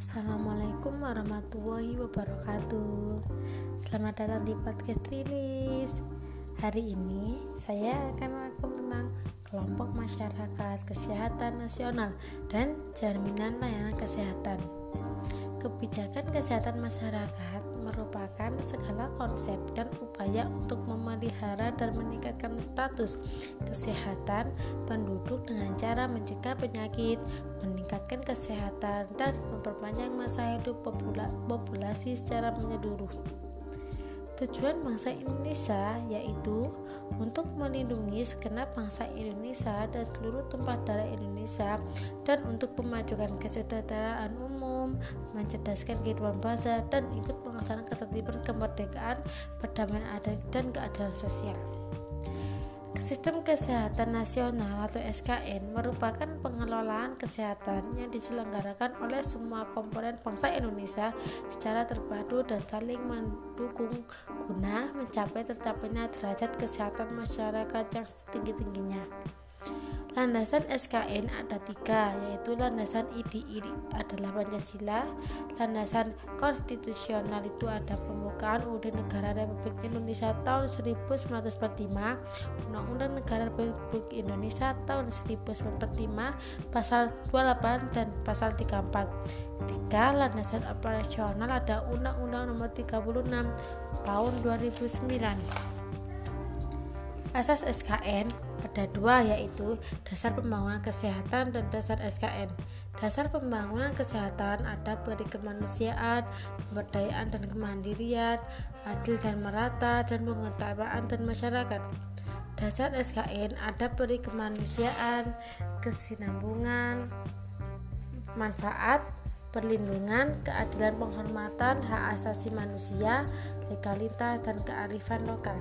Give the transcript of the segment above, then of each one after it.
Assalamualaikum warahmatullahi wabarakatuh. Selamat datang di podcast Rilis. Hari ini saya akan mengatakan tentang kelompok masyarakat kesehatan nasional dan jaminan layanan kesehatan Kebijakan kesehatan masyarakat merupakan segala konsep dan upaya untuk memelihara dan meningkatkan status kesehatan penduduk dengan cara mencegah penyakit, meningkatkan kesehatan, dan memperpanjang masa hidup populasi secara menyeluruh. Tujuan bangsa Indonesia yaitu untuk melindungi segenap bangsa Indonesia dan seluruh tempat darah Indonesia dan untuk memajukan kesejahteraan umum, mencerdaskan kehidupan bangsa dan ikut melaksanakan ketertiban kemerdekaan, perdamaian adat dan keadilan sosial. Sistem Kesehatan Nasional atau SKN merupakan pengelolaan kesehatan yang diselenggarakan oleh semua komponen bangsa Indonesia secara terpadu dan saling mendukung guna mencapai tercapainya derajat kesehatan masyarakat yang setinggi-tingginya. Landasan SKN ada tiga, yaitu landasan IDI adalah Pancasila, landasan konstitusional itu ada pembukaan UUD Negara Republik Indonesia tahun 1945, Undang-Undang Negara Republik Indonesia tahun 1945, pasal 28 dan pasal 34. Tiga landasan operasional ada Undang-Undang Nomor 36 tahun 2009. Asas SKN ada dua yaitu dasar pembangunan kesehatan dan dasar SKN. Dasar pembangunan kesehatan ada beri kemanusiaan, pemberdayaan dan kemandirian, adil dan merata, dan pengetahuan dan masyarakat. Dasar SKN ada beri kemanusiaan, kesinambungan, manfaat, perlindungan, keadilan penghormatan, hak asasi manusia, legalitas, dan kearifan lokal.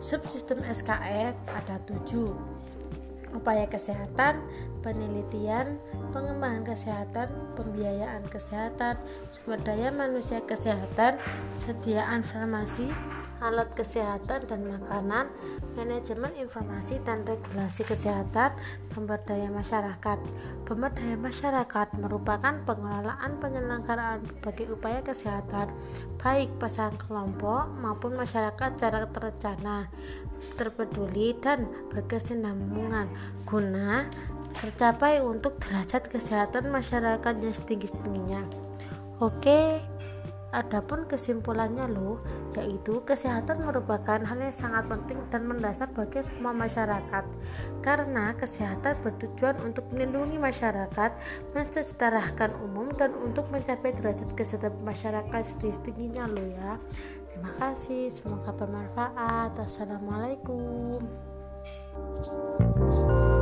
Subsistem SKF ada tujuh. Upaya kesehatan, penelitian, pengembangan kesehatan, pembiayaan kesehatan, sumber daya manusia kesehatan, sediaan farmasi, alat kesehatan dan makanan, manajemen informasi dan regulasi kesehatan, pemberdayaan masyarakat. Pemberdayaan masyarakat merupakan pengelolaan penyelenggaraan berbagai upaya kesehatan, baik pasangan kelompok maupun masyarakat secara terencana, terpeduli dan berkesinambungan guna tercapai untuk derajat kesehatan masyarakat yang setinggi-tingginya. Oke, Adapun kesimpulannya loh, yaitu kesehatan merupakan hal yang sangat penting dan mendasar bagi semua masyarakat. Karena kesehatan bertujuan untuk melindungi masyarakat, mensejahterakan umum dan untuk mencapai derajat kesehatan masyarakat setinggi-tingginya loh ya. Terima kasih, semoga bermanfaat. Assalamualaikum. thank you